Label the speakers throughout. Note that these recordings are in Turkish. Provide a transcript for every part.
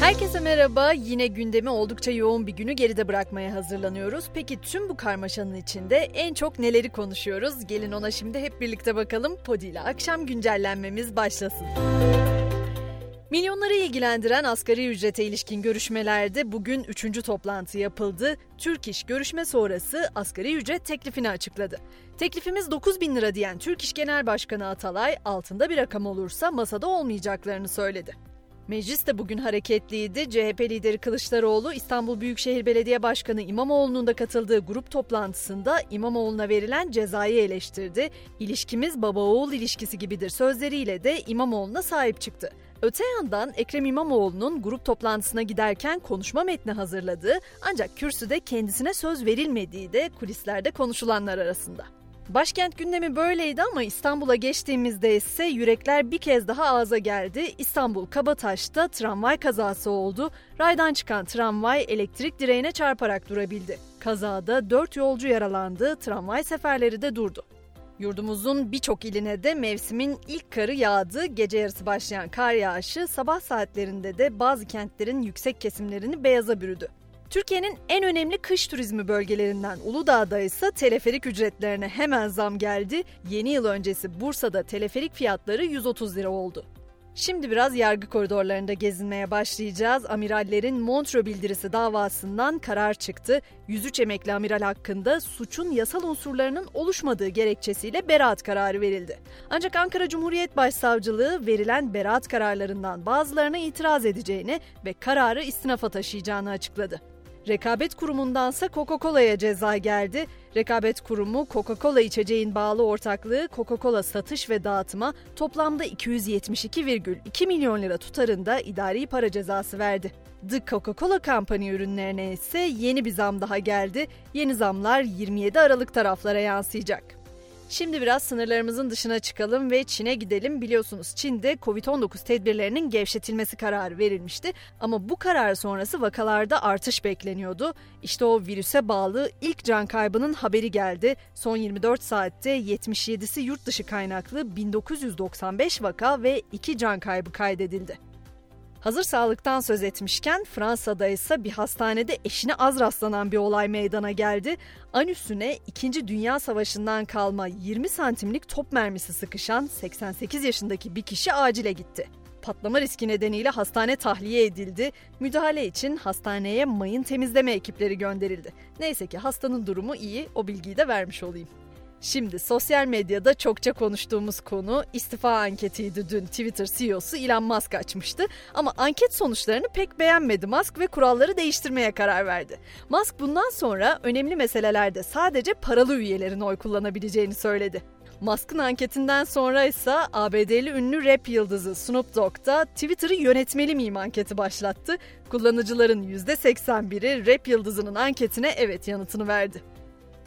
Speaker 1: Herkese merhaba. Yine gündemi oldukça yoğun bir günü geride bırakmaya hazırlanıyoruz. Peki tüm bu karmaşanın içinde en çok neleri konuşuyoruz? Gelin ona şimdi hep birlikte bakalım. Podi ile akşam güncellenmemiz başlasın. Milyonları ilgilendiren asgari ücrete ilişkin görüşmelerde bugün üçüncü toplantı yapıldı. Türk İş görüşme sonrası asgari ücret teklifini açıkladı. Teklifimiz 9 bin lira diyen Türk İş Genel Başkanı Atalay altında bir rakam olursa masada olmayacaklarını söyledi. Meclis de bugün hareketliydi. CHP lideri Kılıçdaroğlu İstanbul Büyükşehir Belediye Başkanı İmamoğlu'nun da katıldığı grup toplantısında İmamoğlu'na verilen cezayı eleştirdi. İlişkimiz baba oğul ilişkisi gibidir sözleriyle de İmamoğlu'na sahip çıktı. Öte yandan Ekrem İmamoğlu'nun grup toplantısına giderken konuşma metni hazırladığı ancak kürsüde kendisine söz verilmediği de kulislerde konuşulanlar arasında. Başkent gündemi böyleydi ama İstanbul'a geçtiğimizde ise yürekler bir kez daha ağza geldi. İstanbul Kabataş'ta tramvay kazası oldu. Raydan çıkan tramvay elektrik direğine çarparak durabildi. Kazada 4 yolcu yaralandı, tramvay seferleri de durdu. Yurdumuzun birçok iline de mevsimin ilk karı yağdı. Gece yarısı başlayan kar yağışı sabah saatlerinde de bazı kentlerin yüksek kesimlerini beyaza bürüdü. Türkiye'nin en önemli kış turizmi bölgelerinden Uludağ'da ise teleferik ücretlerine hemen zam geldi. Yeni yıl öncesi Bursa'da teleferik fiyatları 130 lira oldu. Şimdi biraz yargı koridorlarında gezinmeye başlayacağız. Amirallerin Montreux bildirisi davasından karar çıktı. 103 emekli amiral hakkında suçun yasal unsurlarının oluşmadığı gerekçesiyle beraat kararı verildi. Ancak Ankara Cumhuriyet Başsavcılığı verilen beraat kararlarından bazılarına itiraz edeceğini ve kararı istinafa taşıyacağını açıkladı. Rekabet Kurumu'ndansa Coca-Cola'ya ceza geldi. Rekabet Kurumu Coca-Cola içeceğin bağlı ortaklığı Coca-Cola satış ve dağıtıma toplamda 272,2 milyon lira tutarında idari para cezası verdi. The Coca-Cola Company ürünlerine ise yeni bir zam daha geldi. Yeni zamlar 27 Aralık taraflara yansıyacak. Şimdi biraz sınırlarımızın dışına çıkalım ve Çin'e gidelim. Biliyorsunuz Çin'de Covid-19 tedbirlerinin gevşetilmesi kararı verilmişti. Ama bu karar sonrası vakalarda artış bekleniyordu. İşte o virüse bağlı ilk can kaybının haberi geldi. Son 24 saatte 77'si yurt dışı kaynaklı 1995 vaka ve 2 can kaybı kaydedildi. Hazır sağlıktan söz etmişken Fransa'da ise bir hastanede eşine az rastlanan bir olay meydana geldi. Anüsüne 2. Dünya Savaşı'ndan kalma 20 santimlik top mermisi sıkışan 88 yaşındaki bir kişi acile gitti. Patlama riski nedeniyle hastane tahliye edildi. Müdahale için hastaneye mayın temizleme ekipleri gönderildi. Neyse ki hastanın durumu iyi, o bilgiyi de vermiş olayım. Şimdi sosyal medyada çokça konuştuğumuz konu istifa anketiydi dün Twitter CEO'su Elon Musk açmıştı. Ama anket sonuçlarını pek beğenmedi Musk ve kuralları değiştirmeye karar verdi. Musk bundan sonra önemli meselelerde sadece paralı üyelerin oy kullanabileceğini söyledi. Musk'ın anketinden sonra ise ABD'li ünlü rap yıldızı Snoop Dogg da Twitter'ı yönetmeli miyim anketi başlattı. Kullanıcıların %81'i rap yıldızının anketine evet yanıtını verdi.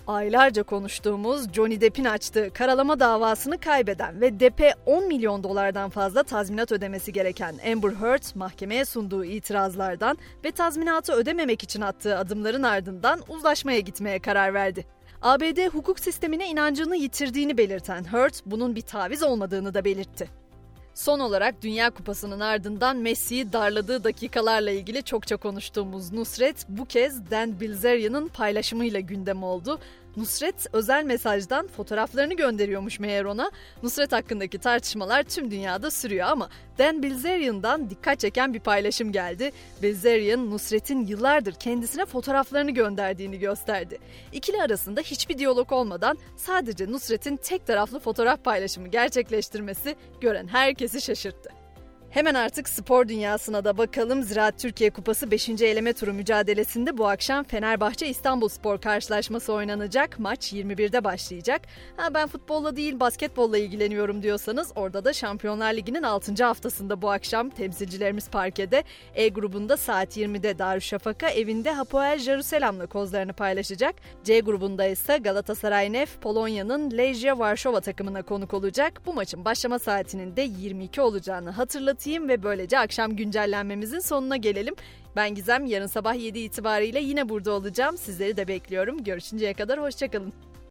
Speaker 1: Aylarca konuştuğumuz Johnny Depp'in açtığı karalama davasını kaybeden ve Depp'e 10 milyon dolardan fazla tazminat ödemesi gereken Amber Heard mahkemeye sunduğu itirazlardan ve tazminatı ödememek için attığı adımların ardından uzlaşmaya gitmeye karar verdi. ABD hukuk sistemine inancını yitirdiğini belirten Heard bunun bir taviz olmadığını da belirtti. Son olarak Dünya Kupası'nın ardından Messi'yi darladığı dakikalarla ilgili çokça konuştuğumuz Nusret bu kez Dan Bilzerian'ın paylaşımıyla gündem oldu. Nusret özel mesajdan fotoğraflarını gönderiyormuş meğer ona. Nusret hakkındaki tartışmalar tüm dünyada sürüyor ama Dan Bilzerian'dan dikkat çeken bir paylaşım geldi. Bilzerian, Nusret'in yıllardır kendisine fotoğraflarını gönderdiğini gösterdi. İkili arasında hiçbir diyalog olmadan sadece Nusret'in tek taraflı fotoğraf paylaşımı gerçekleştirmesi gören herkesi şaşırttı. Hemen artık spor dünyasına da bakalım. Ziraat Türkiye Kupası 5. eleme turu mücadelesinde bu akşam Fenerbahçe İstanbul Spor karşılaşması oynanacak. Maç 21'de başlayacak. Ha ben futbolla değil basketbolla ilgileniyorum diyorsanız orada da Şampiyonlar Ligi'nin 6. haftasında bu akşam temsilcilerimiz parkede. E grubunda saat 20'de Darüşşafaka evinde Hapoel Jerusalem'la kozlarını paylaşacak. C grubunda ise Galatasaray Nef Polonya'nın Legia Varşova takımına konuk olacak. Bu maçın başlama saatinin de 22 olacağını hatırlatıyor anlatayım ve böylece akşam güncellenmemizin sonuna gelelim. Ben Gizem yarın sabah 7 itibariyle yine burada olacağım. Sizleri de bekliyorum. Görüşünceye kadar hoşçakalın.